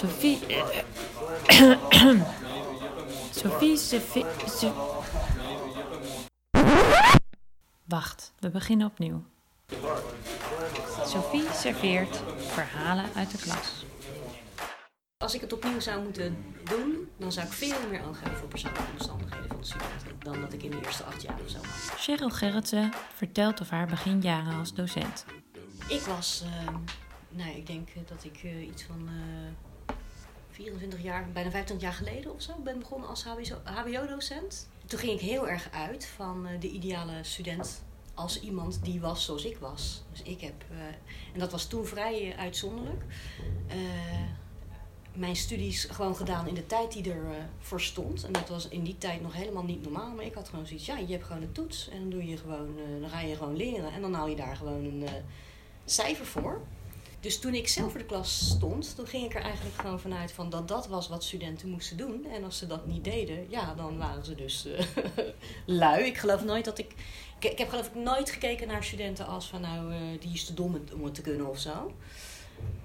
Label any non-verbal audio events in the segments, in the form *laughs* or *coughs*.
Sophie. *coughs* Sophie, Sophie. Sophie. Wacht, we beginnen opnieuw. Sophie serveert verhalen uit de klas. Als ik het opnieuw zou moeten doen, dan zou ik veel meer hebben voor persoonlijke omstandigheden van de studenten dan dat ik in de eerste acht jaar of zo had. Cheryl Gerritsen vertelt over haar beginjaren als docent. Ik was, uh, nou, ik denk dat ik uh, iets van uh, 24 jaar, bijna 25 jaar geleden of zo, ben begonnen als HBO-docent. Toen ging ik heel erg uit van de ideale student als iemand die was zoals ik was. Dus ik heb, uh, en dat was toen vrij uitzonderlijk, uh, mijn studies gewoon gedaan in de tijd die er uh, voor stond. En dat was in die tijd nog helemaal niet normaal. Maar ik had gewoon zoiets, ja, je hebt gewoon een toets en dan, doe je gewoon, dan ga je gewoon leren. En dan haal je daar gewoon een cijfer voor. Dus toen ik zelf voor de klas stond, toen ging ik er eigenlijk gewoon vanuit van dat dat was wat studenten moesten doen. En als ze dat niet deden, ja, dan waren ze dus *laughs* lui. Ik geloof nooit dat ik ik, heb geloof ik nooit gekeken naar studenten als van nou, uh, die is te dom om het te kunnen of zo.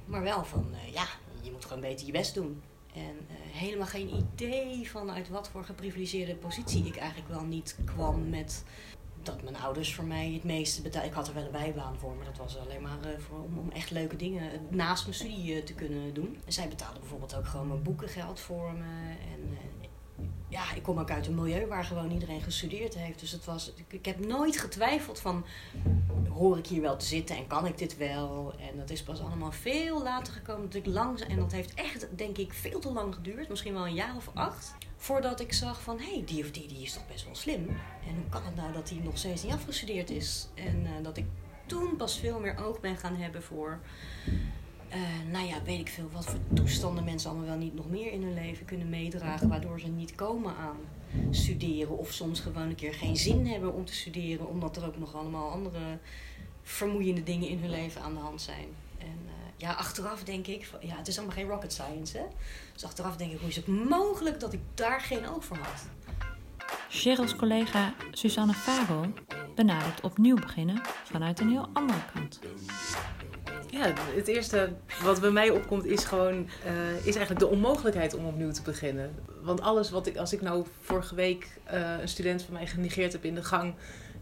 Maar wel van, uh, ja, je moet gewoon beter je best doen. En helemaal geen idee van uit wat voor geprivilegeerde positie ik eigenlijk wel niet kwam met dat mijn ouders voor mij het meeste betaalden. Ik had er wel een bijbaan voor, maar dat was alleen maar voor, om, om, echt leuke dingen naast mijn studie te kunnen doen. En zij betaalden bijvoorbeeld ook gewoon mijn boekengeld voor me. En, ja, ik kom ook uit een milieu waar gewoon iedereen gestudeerd heeft. Dus het was, ik heb nooit getwijfeld van, hoor ik hier wel te zitten en kan ik dit wel? En dat is pas allemaal veel later gekomen. Ik langzaam, en dat heeft echt, denk ik, veel te lang geduurd. Misschien wel een jaar of acht. Voordat ik zag van, hé, hey, die of die, die is toch best wel slim. En hoe kan het nou dat die nog steeds niet afgestudeerd is? En uh, dat ik toen pas veel meer oog ben gaan hebben voor uh, nou ja, weet ik veel wat voor toestanden mensen allemaal wel niet nog meer in hun leven kunnen meedragen, waardoor ze niet komen aan studeren of soms gewoon een keer geen zin hebben om te studeren, omdat er ook nog allemaal andere vermoeiende dingen in hun leven aan de hand zijn. En uh, ja, achteraf denk ik, ja, het is allemaal geen rocket science, hè? Dus achteraf denk ik, hoe is het mogelijk dat ik daar geen oog voor had? Cheryl's collega Susanne Fagel benadert opnieuw beginnen vanuit een heel andere kant. Ja, het eerste wat bij mij opkomt is gewoon uh, is eigenlijk de onmogelijkheid om opnieuw te beginnen. Want alles wat ik, als ik nou vorige week uh, een student van mij genegeerd heb in de gang,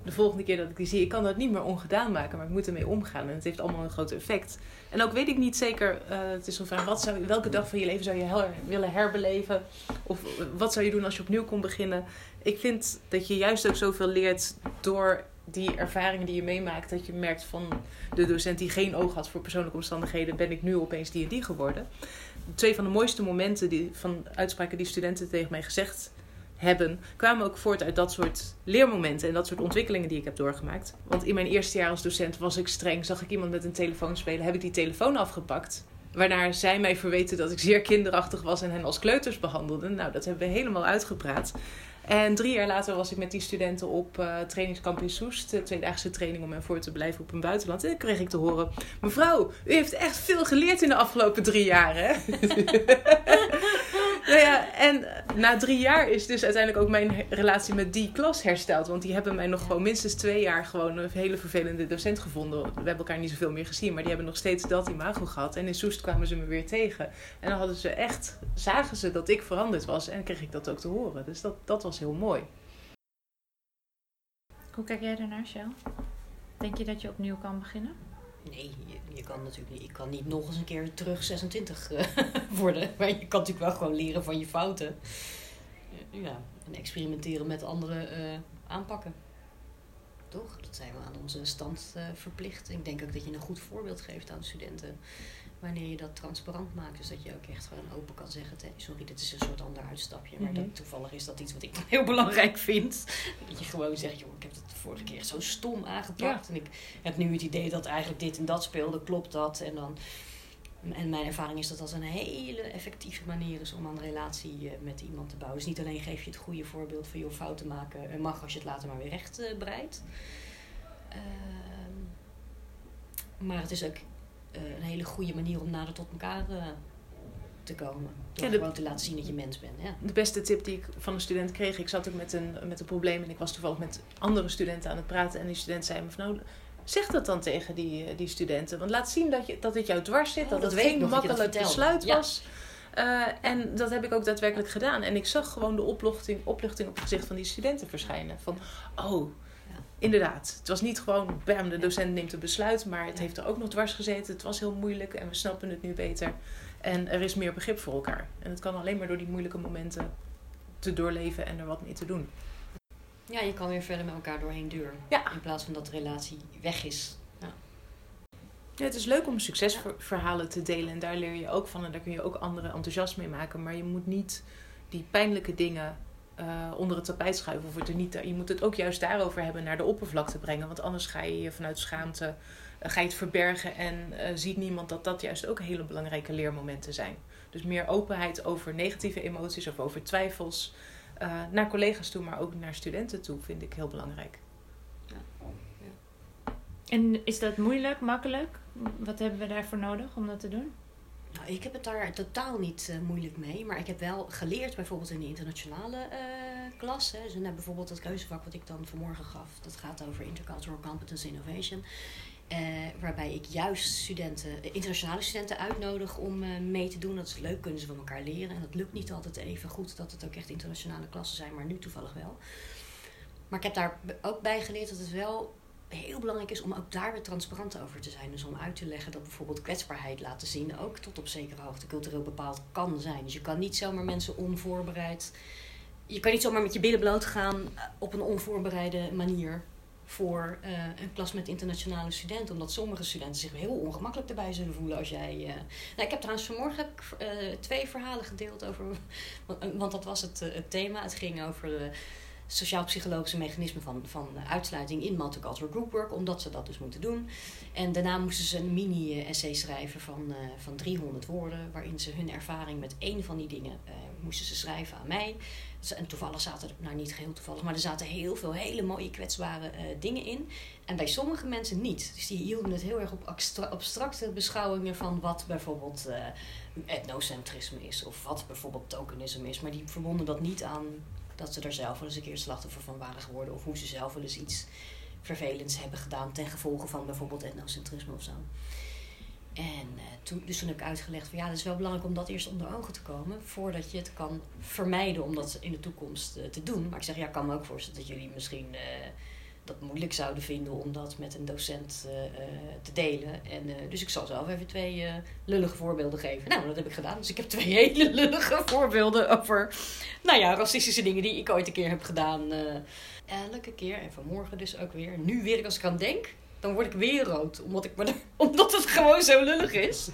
de volgende keer dat ik die zie, ik kan dat niet meer ongedaan maken, maar ik moet ermee omgaan. En het heeft allemaal een groot effect. En ook weet ik niet zeker, uh, het is een vraag, wat zou, welke dag van je leven zou je willen herbeleven? Of wat zou je doen als je opnieuw kon beginnen? Ik vind dat je juist ook zoveel leert door die ervaringen die je meemaakt, dat je merkt van de docent die geen oog had voor persoonlijke omstandigheden, ben ik nu opeens die en die geworden. Twee van de mooiste momenten die, van uitspraken die studenten tegen mij gezegd hebben, kwamen ook voort uit dat soort leermomenten en dat soort ontwikkelingen die ik heb doorgemaakt. Want in mijn eerste jaar als docent was ik streng, zag ik iemand met een telefoon spelen, heb ik die telefoon afgepakt. Waarna zij mij verweten dat ik zeer kinderachtig was en hen als kleuters behandelde. Nou, dat hebben we helemaal uitgepraat. En drie jaar later was ik met die studenten op uh, trainingskamp in Soest. De tweedaagse training om hen voor te blijven op een buitenland. En kreeg ik te horen... Mevrouw, u heeft echt veel geleerd in de afgelopen drie jaar, *laughs* hè? Nou ja, en na drie jaar is dus uiteindelijk ook mijn relatie met die klas hersteld. Want die hebben mij nog gewoon minstens twee jaar gewoon een hele vervelende docent gevonden. We hebben elkaar niet zoveel meer gezien, maar die hebben nog steeds dat imago gehad. En in Soest kwamen ze me weer tegen. En dan hadden ze echt, zagen ze dat ik veranderd was. En kreeg ik dat ook te horen. Dus dat, dat was heel mooi. Hoe kijk jij ernaar, Shell? Denk je dat je opnieuw kan beginnen? Nee, je, kan natuurlijk niet. Ik kan niet nog eens een keer terug 26 uh, *laughs* worden. Maar je kan natuurlijk wel gewoon leren van je fouten. Ja, en experimenteren met andere uh, aanpakken. Toch? Dat zijn we aan onze stand uh, verplicht. Ik denk ook dat je een goed voorbeeld geeft aan studenten wanneer je dat transparant maakt. Dus dat je ook echt gewoon open kan zeggen: sorry, dit is een soort ander uitstapje. Maar dat, toevallig is dat iets wat ik *laughs* heel belangrijk vind. Dat je gewoon zegt: joh, ik heb het de vorige keer zo stom aangepakt. Ja. En ik heb nu het idee dat eigenlijk dit en dat speelde, klopt dat? En dan. En mijn ervaring is dat dat een hele effectieve manier is om een relatie met iemand te bouwen. Dus niet alleen geef je het goede voorbeeld van je fouten maken mag als je het later maar weer recht uh, breidt. Uh, maar het is ook een hele goede manier om nader tot elkaar uh, te komen. Door ja, de, gewoon te laten zien dat je mens bent. Ja. De beste tip die ik van een student kreeg, ik zat ook met een, met een probleem en ik was toevallig met andere studenten aan het praten. En die student zei me van nou, zeg dat dan tegen die, die studenten. Want laat zien dat, je, dat het jou dwars zit, oh, dat, dat het geen makkelijk besluit ja. was. Eh, en dat heb ik ook daadwerkelijk gedaan. En ik zag gewoon de opluchting, opluchting op het gezicht van die studenten verschijnen. Van, oh, inderdaad. Het was niet gewoon, bam, de docent neemt een besluit. Maar het heeft er ook nog dwars gezeten. Het was heel moeilijk en we snappen het nu beter. En er is meer begrip voor elkaar. En het kan alleen maar door die moeilijke momenten te doorleven en er wat mee te doen. Ja, je kan weer verder met elkaar doorheen deur. Ja. In plaats van dat de relatie weg is. Ja, het is leuk om succesverhalen te delen en daar leer je ook van en daar kun je ook anderen enthousiast mee maken. Maar je moet niet die pijnlijke dingen eh, onder het tapijt schuiven of het er niet. Je moet het ook juist daarover hebben, naar de oppervlakte brengen, want anders ga je je vanuit schaamte eh, ga je het verbergen en eh, ziet niemand dat dat juist ook hele belangrijke leermomenten zijn. Dus meer openheid over negatieve emoties of over twijfels eh, naar collega's toe, maar ook naar studenten toe vind ik heel belangrijk. En is dat moeilijk, makkelijk? Wat hebben we daarvoor nodig om dat te doen? Nou, ik heb het daar totaal niet eh, moeilijk mee. Maar ik heb wel geleerd, bijvoorbeeld in de internationale eh, klas. Hè, dus net bijvoorbeeld het keuzevak wat ik dan vanmorgen gaf. Dat gaat over Intercultural Competence Innovation. Eh, waarbij ik juist studenten, eh, internationale studenten uitnodig om eh, mee te doen. Dat is leuk, kunnen ze van elkaar leren. En dat lukt niet altijd even goed dat het ook echt internationale klassen zijn, maar nu toevallig wel. Maar ik heb daar ook bij geleerd dat het wel heel belangrijk is om ook daar weer transparant over te zijn. Dus om uit te leggen dat bijvoorbeeld kwetsbaarheid laten zien ook tot op zekere hoogte cultureel bepaald kan zijn. Dus je kan niet zomaar mensen onvoorbereid. Je kan niet zomaar met je billen bloot gaan op een onvoorbereide manier voor eh, een klas met internationale studenten. Omdat sommige studenten zich heel ongemakkelijk erbij zullen voelen als jij. eh, Nou, ik heb trouwens vanmorgen heb ik, eh, twee verhalen gedeeld over. *laughs* Want, want dat was het, het thema. Het ging over. Sociaal-psychologische mechanismen van, van uitsluiting in multicultural group work, omdat ze dat dus moeten doen. En daarna moesten ze een mini-essay schrijven van, eh, van 300 woorden, waarin ze hun ervaring met één van die dingen eh, moesten ze schrijven aan mij. En toevallig zaten er, nou niet geheel toevallig, maar er zaten heel veel hele mooie kwetsbare eh, dingen in. En bij sommige mensen niet. Dus die hielden het heel erg op abstra- abstracte beschouwingen van wat bijvoorbeeld etnocentrisme is, of wat bijvoorbeeld tokenisme is. Maar die verbonden dat niet aan dat ze er zelf wel eens een keer slachtoffer van waren geworden. Of hoe ze zelf wel eens iets vervelends hebben gedaan ten gevolge van bijvoorbeeld etnocentrisme of zo. En eh, toen, dus toen heb ik uitgelegd van ja, het is wel belangrijk om dat eerst onder ogen te komen. Voordat je het kan vermijden om dat in de toekomst eh, te doen. Maar ik zeg ja, ik kan me ook voorstellen dat jullie misschien eh, dat moeilijk zouden vinden om dat met een docent eh, eh, te delen. En, eh, dus ik zal zelf even twee lullige voorbeelden geven. Nou, dat heb ik gedaan. Dus ik heb twee *laughs* hele lullige voorbeelden over, nou ja, racistische dingen die ik ooit een keer heb gedaan. elke keer. En vanmorgen dus ook weer. Nu weer, als ik aan denk, dan word ik weer rood. Omdat, ik me *laughs* omdat het gewoon zo lullig is.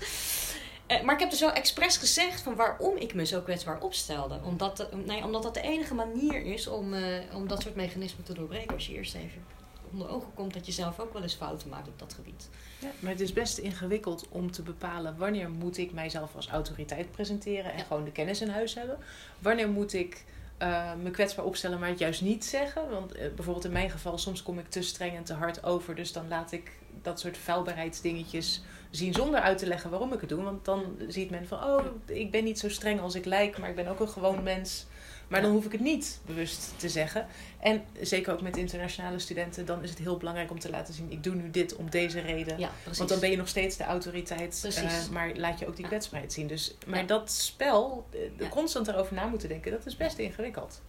Eh, maar ik heb dus wel expres gezegd van waarom ik me zo kwetsbaar opstelde. Omdat, de- nee, omdat dat de enige manier is om, eh, om dat soort mechanismen te doorbreken. Als je eerst even onder ogen komt dat je zelf ook wel eens fouten maakt op dat gebied. Ja, maar het is best ingewikkeld om te bepalen wanneer moet ik mijzelf als autoriteit presenteren en Ja. gewoon de kennis in huis hebben. Wanneer moet ik eh, me kwetsbaar opstellen, maar het juist niet zeggen. Want eh, bijvoorbeeld in mijn geval, soms kom ik te streng en te hard over. Dus dan laat ik dat soort vuilbaarheidsdingetjes zien zonder uit te leggen waarom ik het doe. Want dan ziet men van, oh, ik ben niet zo streng als ik lijk, maar ik ben ook een gewoon mens. Maar dan hoef ik het niet bewust te zeggen. En zeker ook met internationale studenten, dan is het heel belangrijk om te laten zien: ik doe nu dit om deze reden. Ja. Want dan ben je nog steeds de autoriteit, eh, maar laat je ook die kwetsbaarheid zien. Dus, maar Ja. dat spel, Ja. constant erover na moeten denken, dat is best ingewikkeld.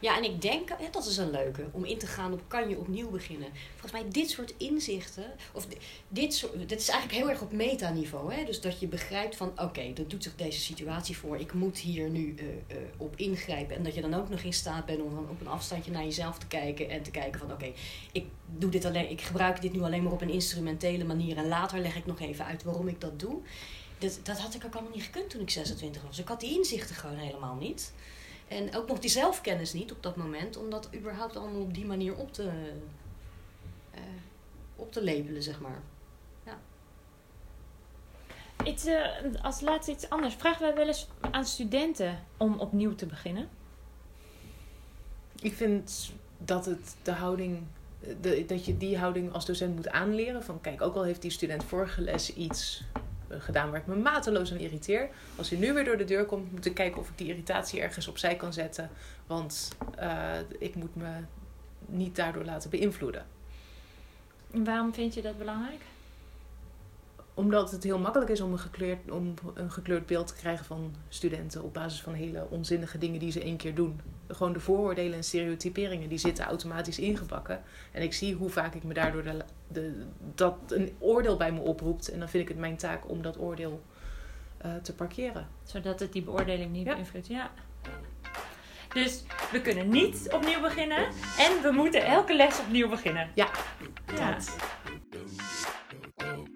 Ja, en ik denk, dat is een leuke, om in te gaan op kan je opnieuw beginnen. Volgens mij dit soort inzichten, of di- dit, soort, dit is eigenlijk heel erg op metaniveau. Hè? Dus dat je begrijpt van, oké, er doet zich deze situatie voor. Ik moet hier nu eh, eh, op ingrijpen. En dat je dan ook nog in staat bent om van op een afstandje naar jezelf te kijken. En te kijken van, oké, ik doe dit alleen, ik gebruik dit nu alleen maar op een instrumentele manier. En later leg ik nog even uit waarom ik dat doe. Dat, dat had ik ook allemaal niet gekund toen ik 26 was. Ik had die inzichten gewoon helemaal niet. En ook nog die zelfkennis niet op dat moment, om dat überhaupt allemaal op die manier op te, eh, op te labelen, zeg maar. Iets, eh, als laatste iets anders. Vragen wij wel eens aan studenten om opnieuw te beginnen? Ik vind dat het de houding, de, dat je die houding als docent moet aanleren. Van kijk, ook al heeft die student vorige les iets gedaan waar ik me mateloos aan irriteer. Als hij nu weer door de deur komt, moet ik kijken of ik die irritatie ergens opzij kan zetten. Want eh, ik moet me niet daardoor laten beïnvloeden. En waarom vind je dat belangrijk? Omdat het heel makkelijk is om een, gekleurd, om een gekleurd beeld te krijgen van studenten op basis van hele onzinnige dingen die ze één keer doen. Gewoon de vooroordelen en stereotyperingen die zitten automatisch ingebakken. En ik zie hoe vaak ik me daardoor de, de, dat een oordeel bij me oproept. En dan vind ik het mijn taak om dat oordeel uh, te parkeren. Zodat het die beoordeling niet ja. beïnvloedt. Ja. Dus we kunnen niet opnieuw beginnen en we moeten elke les opnieuw beginnen. Ja, ja.